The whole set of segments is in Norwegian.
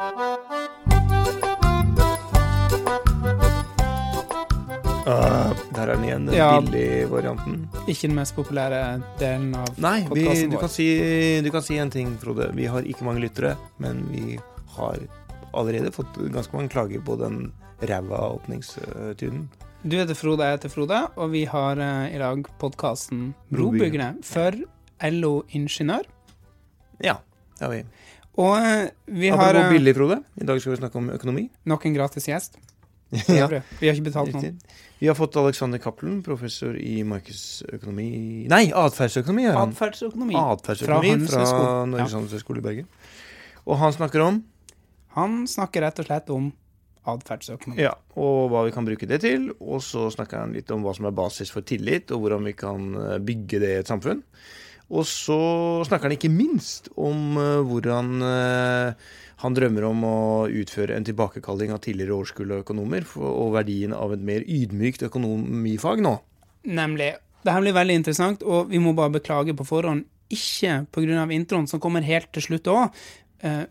Uh, der er den igjen, den Ja. billig-varianten. Ikke den mest populære delen av Nei, vi, du, kan si, du kan si en ting, Frode. Vi har ikke mange lyttere, men vi har allerede fått ganske mange klager på den ræva åpningstunen. Du heter Frode, jeg heter Frode, og vi har uh, i dag podkasten. Brobyggerne for LO Ingeniør. Ja, det har vi. Og eh, vi har Apropos eh, billig, Frode. I dag skal vi snakke om økonomi. nok en gratis gjest. Ja. Vi har ikke betalt noen. Vi har fått Alexander Cappelen, professor i markedsøkonomi Nei, atferdsøkonomi er. Atferdsøkonomi. Atferdsøkonomi Fra fra. Norges Ja. handelshøyskole i Bergen. Og han snakker om Han snakker rett og slett om atferdsøkonomi. ja, og hva vi kan bruke det til. Og så snakker han litt om hva som er basis for tillit, og hvordan vi kan eh, bygge det i et samfunn. Og så snakker han ikke minst om eh, hvordan eh, han drømmer om å utføre en tilbakekalling av tidligere årskull økonomer, og verdien av et mer ydmykt økonomifag nå. Nemlig. Det her blir veldig interessant, og vi må bare beklage på forhånd. Ikke pga. introen, som kommer helt til slutt òg,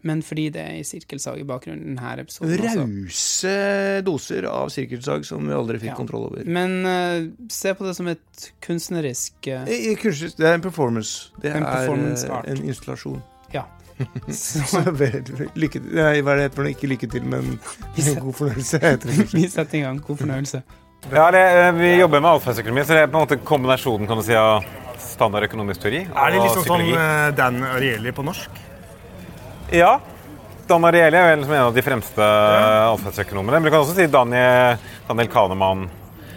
men fordi det er i sirkelsag i bakgrunnen denne episoden. Rause doser av sirkelsag som vi aldri fikk Ja. kontroll over. Men uh, se på det som et kunstnerisk uh, I- Det er en performance. Det En er performance eh, art. en installasjon. Ja. Så Så lykke til Nei, hva er det for noe? Ikke lykke til, men god fornøyelse. heter det vi setter i gang. God fornøyelse. Ja, det, eh, Vi jobber med atferdsøkonomi, så det er på en måte kombinasjonen kan du si, av standard økonomisk teori Er det liksom psykologi. sånn Dan Arieli på norsk? Ja. Dan Marielle er vel som en av de fremste atferdsøkonomene. Men du kan også si Daniel, Daniel Kahneman,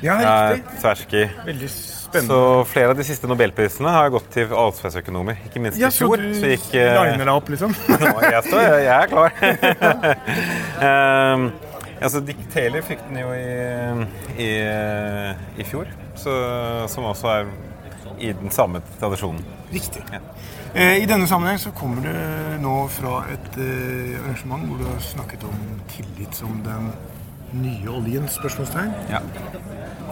Ja, eh. Tversky. Veldig spennende. Så flere av de siste nobelprisene har gått til atferdsøkonomer. Ikke minst ja, i så fjor. du Så gikk eh, liner deg opp, liksom? Nå, jeg, står, jeg, jeg er klar. um, altså, Dick Taylor fikk den jo i, i, i fjor, så, som også er i den samme tradisjonen. Riktig. Ja. Eh, I denne sammenheng så kommer du nå fra et eh, arrangement hvor du har snakket om tillit som den nye oljen? spørsmålstegn. Ja.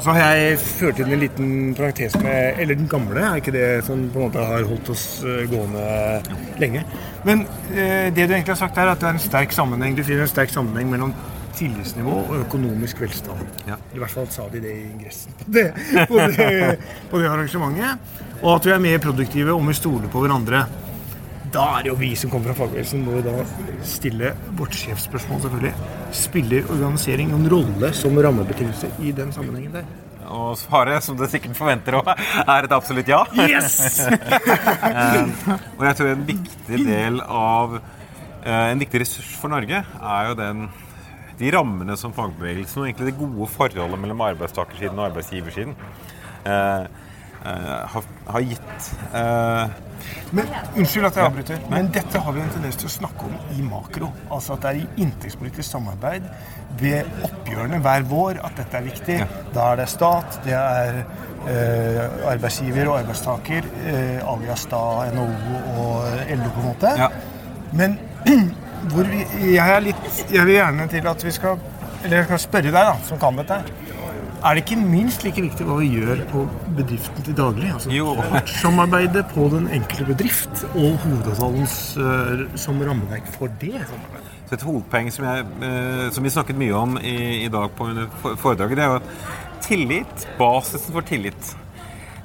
Så har jeg ført inn en liten parentes med Eller den gamle, er ikke det som på en måte har holdt oss eh, gående lenge. Men det du egentlig har sagt, er at det er en sterk sammenheng Du finner en sterk sammenheng mellom tillitsnivå og økonomisk velstand. Ja. I hvert fall sa de det i ingressen på det, på det, på det arrangementet. Og at vi er mer produktive om vi stoler på hverandre. Da er det jo vi som kommer fra fagbevegelsen, må jo da stille vårt sjefsspørsmål, selvfølgelig. Spiller organisering en rolle som rammebetingelse i den sammenhengen der? Og svaret, som du sikkert forventer òg, er et absolutt ja. Yes! Og jeg tror en viktig del av eh, En viktig ressurs for Norge er jo den de rammene som fagbevegelsen og egentlig det gode forholdet mellom arbeidstakersiden og arbeidsgiversiden eh, eh, har, har gitt. Eh, Men, unnskyld at jeg avbryter, men dette har vi en tendens til å snakke om i makro. Altså at det er i inntektspolitisk samarbeid ved oppgjørene hver vår at dette er viktig. Da er det stat, det er eh, arbeidsgiver og arbeidstaker, eh, alias da NHO og LO på en måte. Ja. Men hvor vi, jeg, er litt, jeg vil gjerne til at vi skal Eller jeg skal spørre deg, da, som kan dette. Er det ikke minst like viktig hva vi gjør på bedriften til daglig? Altså Partssamarbeidet på den enkelte bedrift og hovedavtalen øh, som rammeverk for det. Så Et hovedpoeng som, eh, som vi snakket mye om i, i dag på foredraget, det er jo at tillit, basisen for tillit,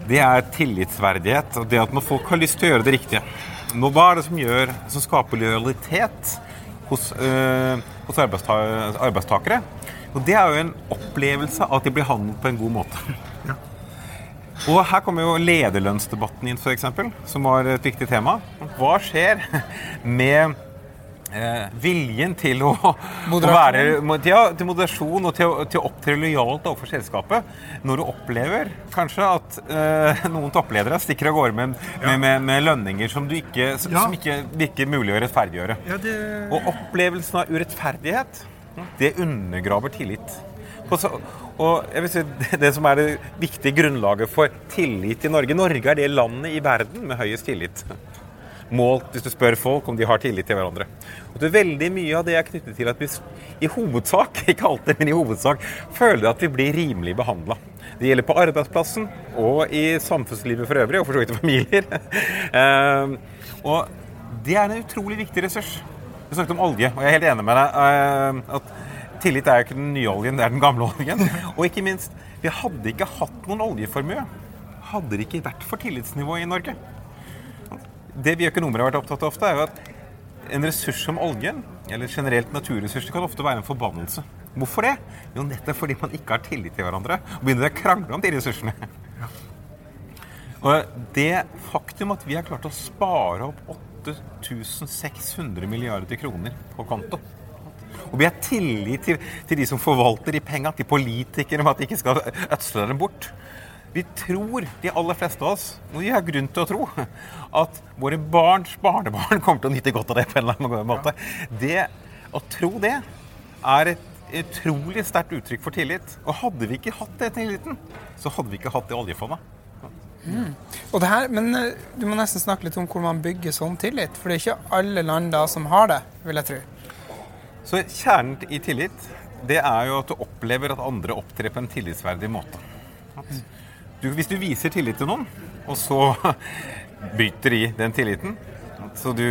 det er tillitsverdighet. Og det at når folk har lyst til å gjøre det riktige. Nå, hva er det som gjør, som skaper lojalitet hos, eh, hos arbeidsta arbeidstakere? Og det er jo en opplevelse av at de blir handlet på en god måte. Og her kommer jo lederlønnsdebatten inn, f.eks., som var et viktig tema. Hva skjer med eh, viljen til å, å være ja, til moderasjon og til, å- til å opptre lojalt overfor selskapet når du opplever kanskje at eh, noen toppledere stikker av gårde med, med, med, med lønninger som, du ikke, som, Ja. som ikke virker mulig å rettferdiggjøre. Ja, det... Og opplevelsen av urettferdighet, det undergraver tillit. Og, så, og jeg vil si, Det som er det viktige grunnlaget for tillit i Norge Norge er det landet i verden med høyest tillit. Målt hvis du spør folk om de har tillit til hverandre. Og det er Veldig mye av det er knyttet til at vi i hovedsak ikke alltid, men i hovedsak, føler at vi blir rimelig behandla. Det gjelder på arbeidsplassen og i samfunnslivet for øvrig, og for så vidt i familier. Eh, og det er en utrolig viktig ressurs. Du snakket om olje, og jeg er helt enig med deg. eh, at Tillit er jo ikke den nye oljen, det er den gamle oljen. Og ikke minst, vi hadde ikke hatt noen oljeformue. Hadde det ikke vært for tillitsnivået i Norge. Det vi økonomer har vært opptatt av ofte, er jo at en ressurs som oljen, eller generelt naturressurser, kan ofte være en forbannelse. Hvorfor det? Jo, nettopp fordi man ikke har tillit til hverandre og begynner å krangle om de ressursene. Og det faktum at vi har klart å spare opp 8600 milliarder kroner på konto og vi har tillit til, til de som forvalter de penga, til politikere, om at de ikke skal ødsle dem bort. Vi tror, de aller fleste av oss, og vi har grunn til å tro, at våre barns barnebarn kommer til å nyte godt av det på en eller annen måte. Det, å tro det er et utrolig sterkt uttrykk for tillit. Og hadde vi ikke hatt det tilliten, så hadde vi ikke hatt det oljefondet. Mm. Og det her, men eh, du må nesten snakke litt om hvor man bygger sånn tillit. For det er ikke alle land da som har det, vil jeg tro. Så kjernen i tillit, det er jo at du opplever at andre opptrer på en tillitsverdig måte. Du, hvis du viser tillit til noen, og så bryter de den tilliten Så du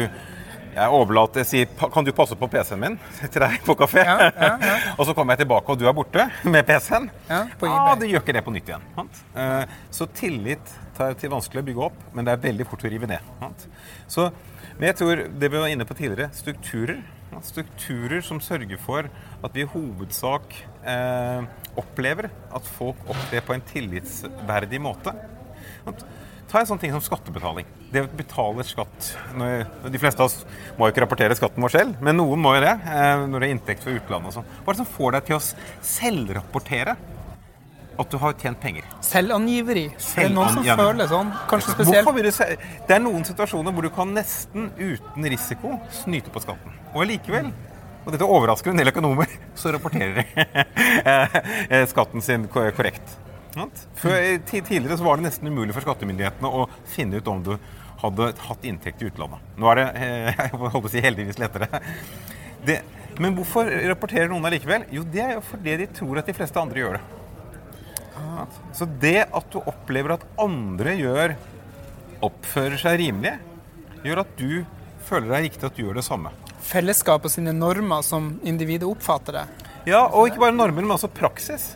jeg overlater, jeg sier kan du passe på PC-en min til deg på kafé? Ja, ja, ja. og så kommer jeg tilbake, og du er borte med PC-en. Ja, ah, du gjør ikke det på nytt igjen. Uh, så tillit tar til vanskelig å bygge opp, men det er veldig fort å rive ned. Så, men jeg tror det vi var inne på tidligere, strukturer Strukturer som sørger for at vi i hovedsak eh, opplever at folk opptrer på en tillitsverdig måte. Ta en sånn ting som skattebetaling. Det å betale skatt De fleste av oss må jo ikke rapportere skatten vår selv, men noen må jo det eh, når det er inntekt fra utlandet og sånn. Hva er det som får deg til å selvrapportere at du har tjent penger? Selvangiveri. Det er noen som føler sånn. Kanskje spesielt. Det er noen situasjoner hvor du kan nesten uten risiko snyte på skatten. Og allikevel, og dette overrasker en del økonomer, så rapporterer de eh, skatten sin korrekt. Før, tidligere var det nesten umulig for skattemyndighetene å finne ut om du hadde hatt inntekt i utlandet. Nå er det jeg holdt å si, heldigvis lettere. Det, men hvorfor rapporterer noen allikevel? Jo, det er jo fordi de tror at de fleste andre gjør det. Så det at du opplever at andre gjør oppfører seg rimelig, gjør at du føler deg riktig at du gjør det samme fellesskapet sine normer som individet oppfatter det. Ja, og ikke bare normer, men også praksis.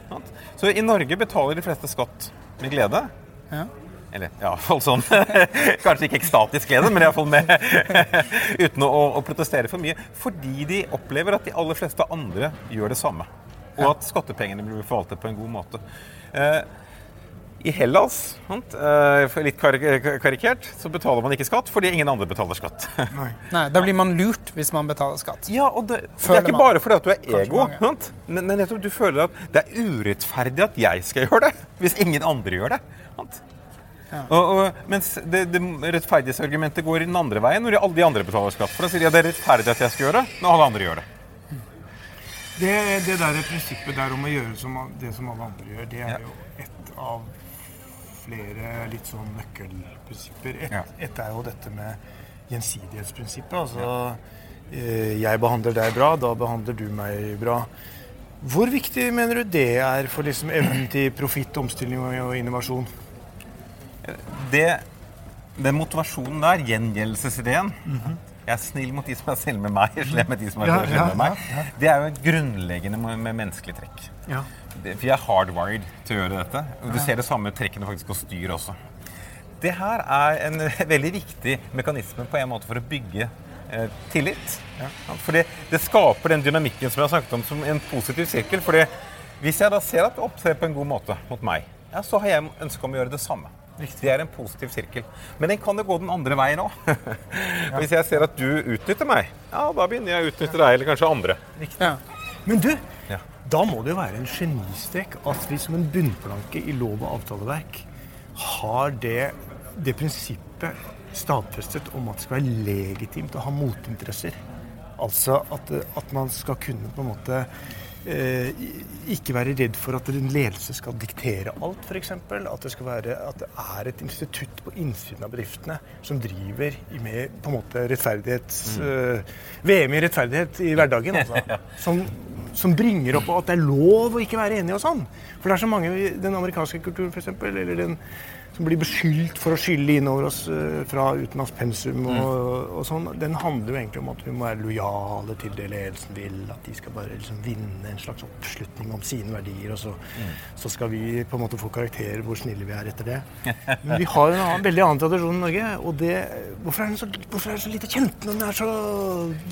Så i Norge betaler de fleste skatt med glede. Ja. Eller ja, iallfall sånn Kanskje ikke ekstatisk glede, men iallfall med Uten å, å, protestere for mye. Fordi de opplever at de aller fleste andre gjør det samme. Og at skattepengene blir forvaltet på en god måte. Eh, i Hellas, eh, litt karikert, så betaler man ikke skatt fordi ingen andre betaler skatt. Nei, Nei Da blir man lurt hvis man betaler skatt. Ja, og det, det er ikke man. bare fordi at du er ego, men, men nettopp du føler at det er urettferdig at jeg skal gjøre det, hvis ingen andre gjør det. Ja. Og, og, mens det, det rettferdighetsargumentet går den andre veien når alle de andre betaler skatt. For da sier de at det er rettferdig at jeg skal gjøre det, når alle andre gjør det. Det, det der prinsippet der om å gjøre som, det som alle andre gjør, det er ja. jo et av flere litt sånn nøkkelprinsipper. Ett ja. et er jo dette med gjensidighetsprinsippet. Altså. Eh, jeg behandler deg bra, da behandler du meg bra. Hvor viktig mener du det er for liksom evnen til profitt, omstilling og innovasjon? Det, den motivasjonen der, gjengjeldelsesideen mm -hmm. Jeg er snill mot de som er snille med meg, slem med de som er ja, slemme med meg. Det er jo et grunnleggende med menneskelig trekk. Ja. For jeg er hardwired til å gjøre dette. Og du ser det samme trekkene faktisk hos dyr også. Det her er en veldig viktig mekanisme på en måte for å bygge eh, tillit. Ja. For det, det, skaper den dynamikken som jeg har snakket om, som en positiv sirkel. For hvis jeg da ser at det opptrer på en god måte mot meg, ja, så har jeg ønske om å gjøre det samme. Det er en positiv sirkel. Men den kan jo gå den andre veien òg. Hvis jeg ser at du utnytter meg, ja, da begynner jeg å utnytte deg, eller kanskje andre. Ja. Men du, ja. Da må det jo være en genistrek at vi som en bunnplanke i lov- og avtaleverk har det, det prinsippet stadfestet om at det skal være legitimt å ha motinteresser. Altså at, at man skal kunne på en måte eh, ikke være redd for at en ledelse skal diktere alt, f.eks. At, det skal være, at det er et institutt på innsiden av bedriftene som driver med på en måte rettferdighets... Mm. Uh, VM i rettferdighet i hverdagen. Altså, som, som, bringer opp at det er lov å ikke være enig og sånn. For det er så mange i den amerikanske kulturen, f.eks., eller den som blir beskyldt for å skylle innover oss eh, fra utenlands pensum og, og sånn, den handler jo egentlig om at vi må være lojale til det ledelsen vil. At de skal bare liksom vinne en slags oppslutning om sine verdier, og så, så skal vi på en måte få karakterer hvor snille vi er etter det. Men vi har en annen, veldig annen tradisjon i Norge, og det, hvorfor, er den så, hvorfor er den så lite kjent når den er så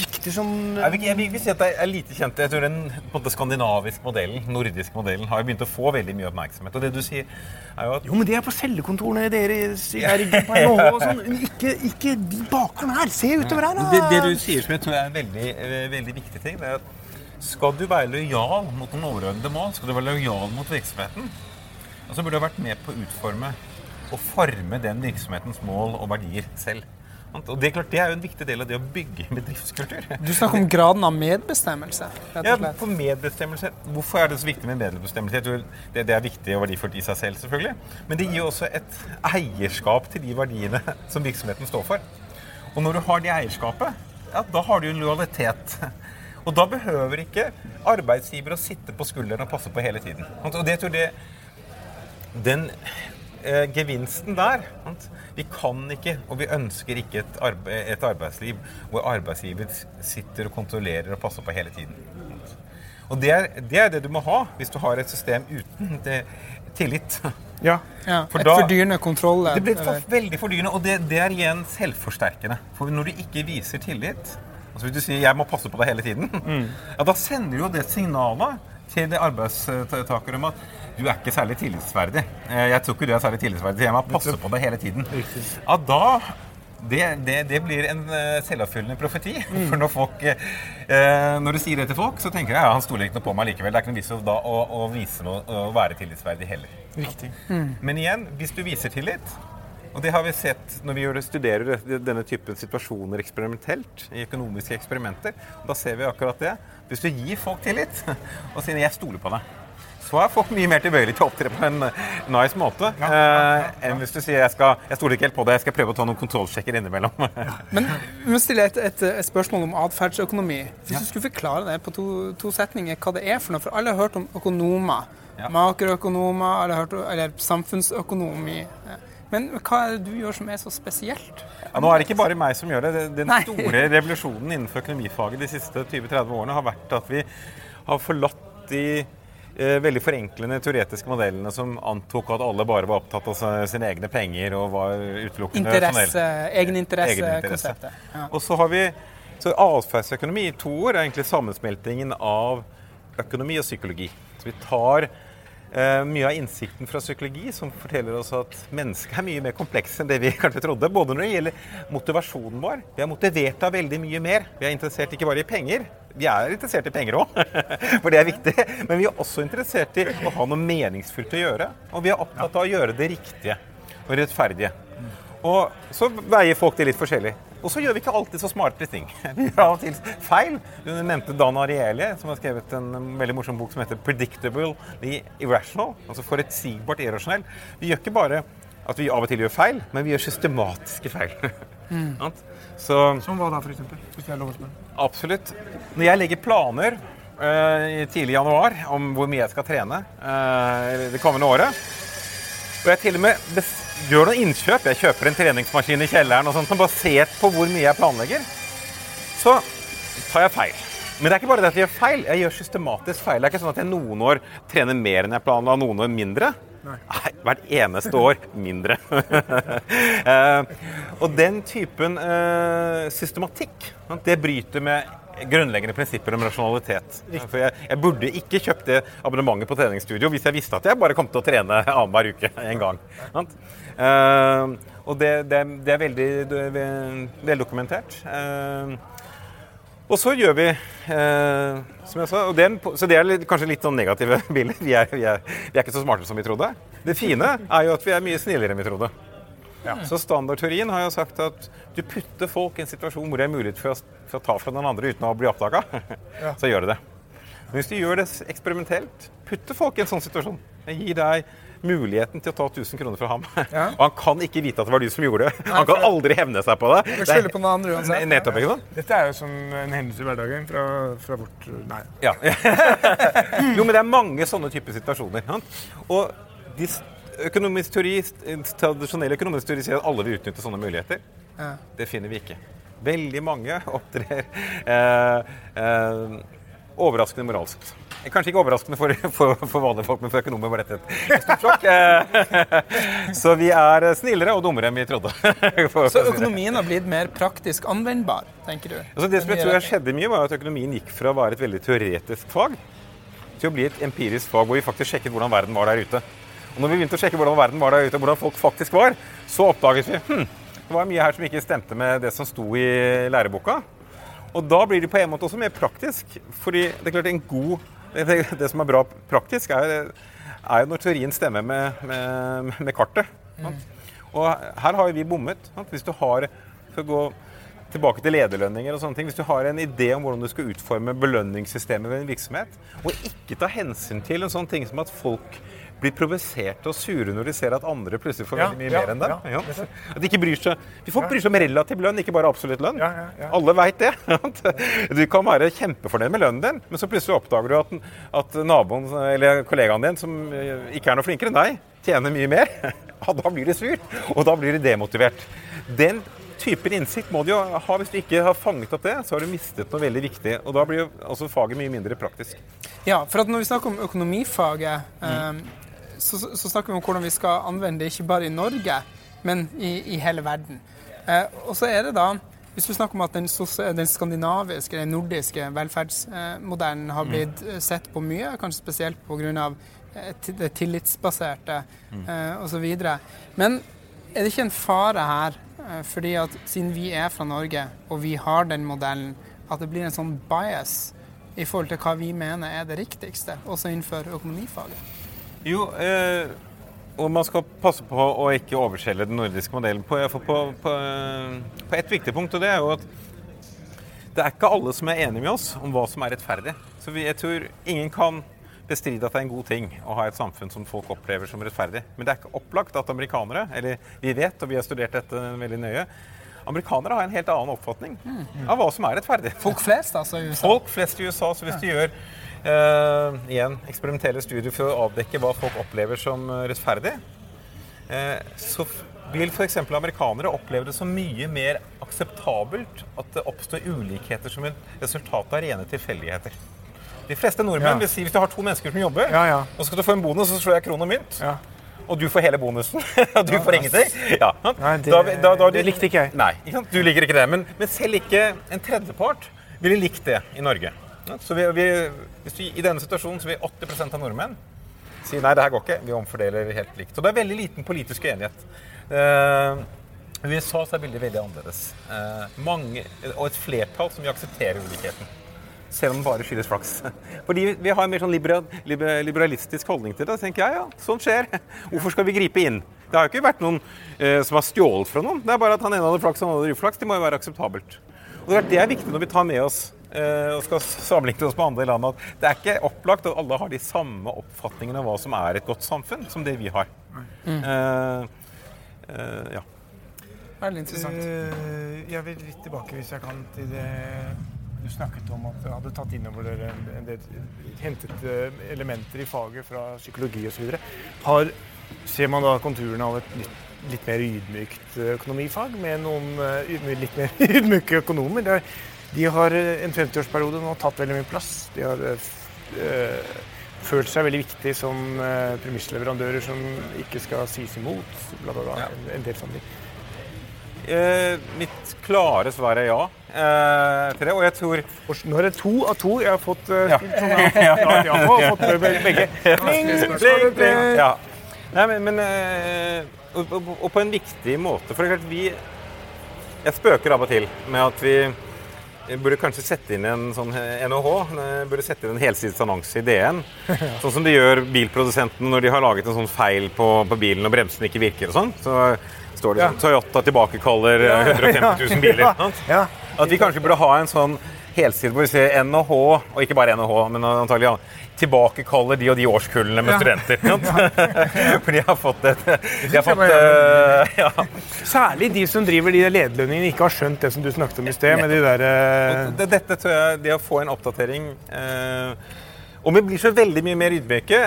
viktig som Jeg vil, jeg vil ikke si at det er lite kjent. Jeg tror den på en måte, skandinaviske modellen, nordiske modellen, har begynt å få veldig mye oppmerksomhet. Og det du sier, er jo at Jo, men det er på cellekontorene deres er i på NHH og sånn. Ikke, ikke de bakerne her. Se utover her, da. det, det du sier som jeg tror er en veldig, eh, veldig viktig ting, det er at skal du være lojal mot noen overordnede mål, skal du være lojal mot virksomheten, og så burde du ha vært med på å utforme og forme den virksomhetens mål og verdier selv. Og det er klart, det er jo en viktig del av det å bygge bedriftskultur. Du snakker om graden av medbestemmelse, Ja, for medbestemmelse. Hvorfor er det så viktig med medbestemmelse? Jeg tror det, det er viktig og verdifullt i seg selv, selvfølgelig. Men det gir også et eierskap til de verdiene som virksomheten står for. Og når du har det eierskapet, ja, da har du en lojalitet. Og da behøver ikke arbeidsgiver å sitte på skulderen og passe på hele tiden. Og det tror jeg Den eh, gevinsten der sant? Vi kan ikke, og vi ønsker ikke et, arbe et arbeidsliv hvor arbeidsgiver sitter og kontrollerer og passer på hele tiden. Og det er, det er det du må ha hvis du har et system uten det, tillit. Ja. Ja, For et da- fordyrende kontroll. Det blir for, veldig fordyrende, og det, det er igjen selvforsterkende. For når du ikke viser tillit, altså hvis du sier 'jeg må passe på deg hele tiden', ja, da sender du jo det signalet til det arbeidstakere om at du er ikke særlig tillitsverdig. Eh, Jeg tror ikke du er særlig tillitsverdig, jeg må passe på deg hele tiden. Ja, da det, det, det blir en eh, selvoppfyllende profeti. For når folk eh, Når du sier det til folk, så tenker jeg ja, han stoler ikke noe på meg likevel. Det er ikke noe vits i å, å vise noe, å være tillitsverdig heller. Riktig. Men igjen, hvis du viser tillit og det har vi sett når vi studerer denne typen situasjoner eksperimentelt, i økonomiske eksperimenter. Da ser vi akkurat det. Hvis du gir folk tillit og sier 'jeg stoler på deg', så er folk mye mer tilbøyelige til å opptre på en nice måte eh, enn hvis du sier jeg, skal, 'jeg stoler ikke helt på deg, jeg skal prøve å ta noen kontrollsjekker innimellom'. Men vi må stille et, et, et spørsmål om atferdsøkonomi. Hvis du skulle forklare det på to, to setninger, hva det er for noe? For alle har hørt om økonomer. Ja. Makroøkonomer, alle hørt, eller samfunnsøkonomi. Men hva er det du gjør som er så spesielt? Ja, nå er det ikke bare meg som gjør det. Den Nei. store revolusjonen innenfor økonomifaget de siste 20-30 årene har vært at vi har forlatt de eh, veldig forenklende teoretiske modellene som antok at alle bare var opptatt av sine- egne penger og var utelukkende Interesse, egeninteressekonseptet. Ja. Og så har vi så atferdsøkonomi i to år er egentlig sammensmeltingen av økonomi og psykologi. Så vi tar mye av innsikten fra psykologi som forteller oss at mennesket er mye mer komplekst enn det vi kanskje trodde. Både når det gjelder motivasjonen vår. Vi er motivert av veldig mye mer. Vi er interessert ikke bare i penger. Vi er interessert i penger òg, for det er viktig. Men vi er også interessert i å ha noe meningsfullt å gjøre. Og vi er opptatt av å gjøre det riktige og rettferdige. Og så veier folk det litt forskjellig. Og så gjør vi ikke alltid så smarte ting. Vi gjør av og til feil. Du nevnte Dan Ariely, som har skrevet en veldig morsom bok som heter 'Predictable the Irrational'. Altså forutsigbart irrasjonell. Vi gjør ikke bare at vi av og til gjør feil, men vi gjør systematiske feil. Mm. Så Som hva da, eksempel? Hvis jeg lover å spørre. Absolutt. Når jeg legger planer i tidlig januar om hvor mye jeg skal trene uh, det kommende året, og jeg til og med bes- gjør noen innkjøp, jeg kjøper en treningsmaskin i kjelleren og sånt, som basert på hvor mye jeg planlegger, så tar jeg feil. Men det er ikke bare det at jeg gjør feil, jeg gjør systematisk feil. Det er ikke sånn at jeg noen år trener mer enn jeg planla, noen år mindre. Nei, hvert eneste år mindre. uh, og den typen uh, systematikk, det bryter med grunnleggende prinsipper om rasjonalitet. For jeg, jeg burde ikke kjøpt det abonnementet på treningsstudio hvis jeg visste at jeg bare kom til å trene annenhver uke en gang. Eh, og det, det, det er veldig det er veldokumentert. Uh, og så gjør vi uh, som jeg sa, og en, Så det er litt, kanskje litt sånn negative bilder. Vi er, vi, er, vi er ikke så smarte som vi trodde. Det fine er jo at vi er mye snillere enn vi trodde. Så standardteorien har jo sagt at du putter folk i en situasjon hvor det er mulighet for å, for å ta fra den andre uten å bli oppdaga. Så gjør du det. Men hvis du gjør det eksperimentelt, putter folk i en sånn situasjon, jeg gir deg muligheten til å ta 1000 kroner fra ham. Og han kan ikke vite at det var du som gjorde det. Han kan aldri hevne seg på det. det skylder på noen andre uansett. Nettopp, ikke sant? Dette er jo som en hendelse i hverdagen fra, fra vårt Nei. Ja. jo, men det er mange sånne typer situasjoner. Og de, økonomisk teori, tradisjonell økonomisk teori sier at alle vil utnytte sånne muligheter. Ja. Det finner vi ikke. Veldig mange opptrer eh, eh, overraskende moralsk. Kanskje ikke overraskende for, for, for, vanlige folk, men for økonomer var dette et stort sjokk. Eh, så vi er snillere og dummere enn vi trodde. Så økonomien har blitt mer praktisk anvendbar, tenker du? Altså det som jeg tror skjedde mye, var at økonomien gikk fra å være et veldig teoretisk fag til å bli et empirisk fag hvor vi faktisk sjekket hvordan verden var der ute. Og når vi begynte å sjekke hvordan verden var der ute, og hvordan folk faktisk var, så oppdaget vi hm, det var mye her som ikke stemte med det som sto i læreboka. Og da blir det på en måte også mer praktisk. fordi det er klart en god det, det som er bra praktisk, er, er jo når teorien stemmer med, med, med kartet. Mm. Og her har vi bommet. Hvis du har For å gå tilbake til lederlønninger og sånne ting. Hvis du har en idé om hvordan du skal utforme belønningssystemet ved en virksomhet, og ikke ta hensyn til en sånn ting som at folk blir provoserte og sure når de ser at andre plutselig får veldig mye ja, mer enn dem. Ja, at de ikke bryr seg. Folk bryr seg om relativ lønn, ikke bare absolutt lønn. Alle veit det. Du kan være kjempefornøyd med lønnen din, men så plutselig oppdager du at, at naboen eller kollegaen din, som eh, ikke er noe flinkere enn deg, tjener mye mer. Ja, da blir de sur, og da blir de demotivert. Den typen innsikt må du jo ha. Hvis du ikke har fanget opp det, så har du mistet noe veldig viktig. Og da blir jo altså faget mye mindre praktisk. Ja, for at når vi snakker om økonomifaget, mm. Så, så, snakker vi om hvordan vi skal anvende det ikke bare i Norge, men i, i hele verden. Eh, og så er det da hvis du snakker om at den, den skandinaviske, den nordiske velferdsmodellen har mm. blitt mm. sett på mye, kanskje spesielt pga. Eh, det tillitsbaserte mm. osv. Men er det ikke en fare her Eh, fordi at siden vi er fra Norge, og vi har den modellen, at det blir en sånn bias i forhold til hva vi mener er det riktigste, også innenfor økonomifaget. Jo, eh, og man skal passe på å ikke overskjelle den nordiske modellen på, på, på, på et viktig punkt, og det er jo at det er ikke alle som er enige med oss om hva som er rettferdig. Så vi, jeg tror ingen kan bestride at det er en god ting å ha et samfunn som folk opplever som rettferdig. Men det er ikke opplagt at amerikanere, eller vi vet, og vi har studert dette veldig nøye, amerikanere har en helt annen oppfatning mm. av hva som er rettferdig. Folk flest, altså i USA? Folk flest i USA. Så hvis du gjør uh, igjen eksperimentelle studier for å avdekke hva folk opplever som rettferdig, uh, så vil f.eks. amerikanere oppleve det som mye mer akseptabelt at det oppstår ulikheter som et resultat av rene tilfeldigheter. De fleste nordmenn vil si hvis du har to mennesker som jobber, og så skal du få en bonus, så slår jeg kron og mynt. Og du får hele bonusen, og du får ingenting. Ja. Nei, det, da, da, da, det likte ikke jeg. Nei, ikke du liker ikke det. Men, men, selv ikke en tredjepart ville likt det i Norge. Så vi, vi, vi, I denne situasjonen så vil 80% av nordmenn si nei, det her går ikke. Vi omfordeler helt likt. Så det er veldig liten politisk enighet. Uh, USA så er bildet veldig annerledes. Uh, mange, og et flertall som vil akseptere ulikheten selv om det bare skyldes flaks. Fordi vi har en mer sånn liberal, liberalistisk holdning til det. Så tenker jeg ja, sånn skjer. Hvorfor skal vi gripe inn? Det har jo ikke vært noen uh, som har stjålet fra noen. Det er bare at han ene hadde flaks og han hadde uflaks. Det må jo være akseptabelt. Og det er, viktig når vi tar med oss eh, og skal sammenligne oss med andre land, at det er ikke opplagt at alle har de samme oppfatningene av hva som er et godt samfunn, som det vi har. Mm. Uh, uh, ja. Veldig interessant. Uh, jeg vil litt tilbake, hvis jeg kan, til det du snakket om at dere hadde tatt inn over dere en del hentet eh, elementer i faget fra psykologi osv. Ser man da konturene av et litt, litt mer ydmykt eh, økonomifag med noen uh, litt mer ydmyke økonomer? Er, de har en 50-årsperiode nå tatt veldig mye plass. De har øh, følt seg veldig viktig som øh, premissleverandører som ikke skal sies imot. Bla, bla, bla. Ja. En, en del sånne ting. Eh, mitt klare svar er ja eh, til det. Og jeg tror Nå er det to av to jeg har fått eh, ja. ja, jeg har fått begge. Pling, pling, pling. Ja. Nei, men, men eh, og, og, og, på en viktig måte. For det er klart vi Jeg spøker av og til med at vi jeg burde kanskje sette inn en sånn NHH. Burde sette inn en helsides annonse i DN. Sånn som de gjør bilprodusentene når de har laget en sånn feil på, på bilen og bremsene ikke virker og sånn. Så står det sånn Toyota tilbakekaller 150 000 biler. At vi kanskje burde ha en sånn helside hvor vi ser NHH, og ikke bare NHH, men antagelig ja, tilbakekaller de og de årskullene med studenter. For de har fått et de har fått, uh, ja. Særlig de som driver de lederlønningene, ikke har skjønt det som du snakket om i sted. med de der... Uh... Dette tror jeg, det å få en oppdatering uh, Om vi blir så veldig mye mer ydmyke,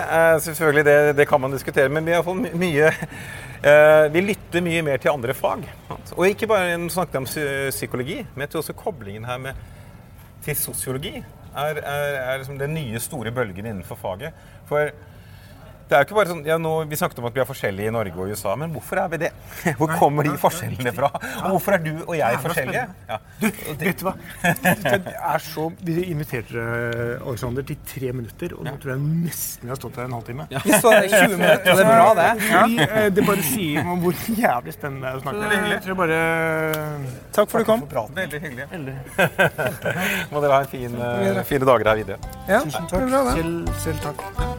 selvfølgelig det, det kan man diskutere, men vi har fått mye Vi lytter mye mer til andre fag. Og ikke bare snakket om psykologi, men jeg tror også koblingen her med, til sosiologi er, er, er liksom den nye store bølgen innenfor faget. For det er jo ikke bare sånn, ja, nå, Vi snakket om at vi er forskjellige i Norge og USA, men hvorfor er vi det? Hvor kommer de forskjellene fra? Og hvorfor er du og jeg forskjellige? Ja. Du, vet du hva? Det er så, Vi inviterte Alexander, til tre minutter, og nå tror jeg nesten vi har stått her en halvtime. Ja. Vi står her i 20 minutter, og det er bra, det. Ja. Eh, det bare sier om hvor jævlig spennende det er å snakke med Jeg tror bare... Takk for at du kom. Veldig hyggelig. Må dere ha en fin, uh, fine dager her videre. Ja, Tusen takk. bra, Selv, selv takk.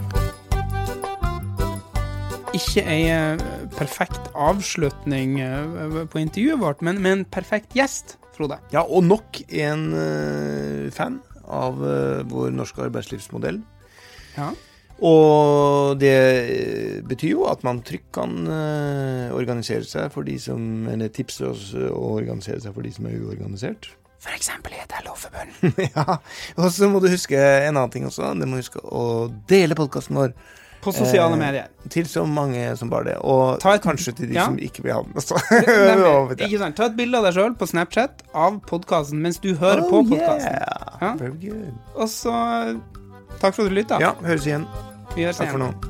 Ikke ei eh, perfekt avslutning eh, på intervjuet vårt, men med en perfekt gjest, Frode. Ja, og nok en uh, fan av vår norske arbeidslivsmodell. Ja. Og det betyr jo at man trygt kan organisere seg for de som Eller tipse oss å organisere seg for de som er uorganisert. Eksempel i et LO-forbund. ja. Og så må du huske en annen ting også. Du må huske å dele podkasten vår. På sosiale Eh, medier. Til så mange som bare det. Og et- kanskje til de ja. som ikke vil ha den. Ikke sant? Ta et bilde av deg sjøl på Snapchat av podkasten mens du hører på Oh, podkasten. yeah. Ja. Very good. Og så Takk for at du lytta. Ja, høres igjen. Vi høres Takk for igjen. nå.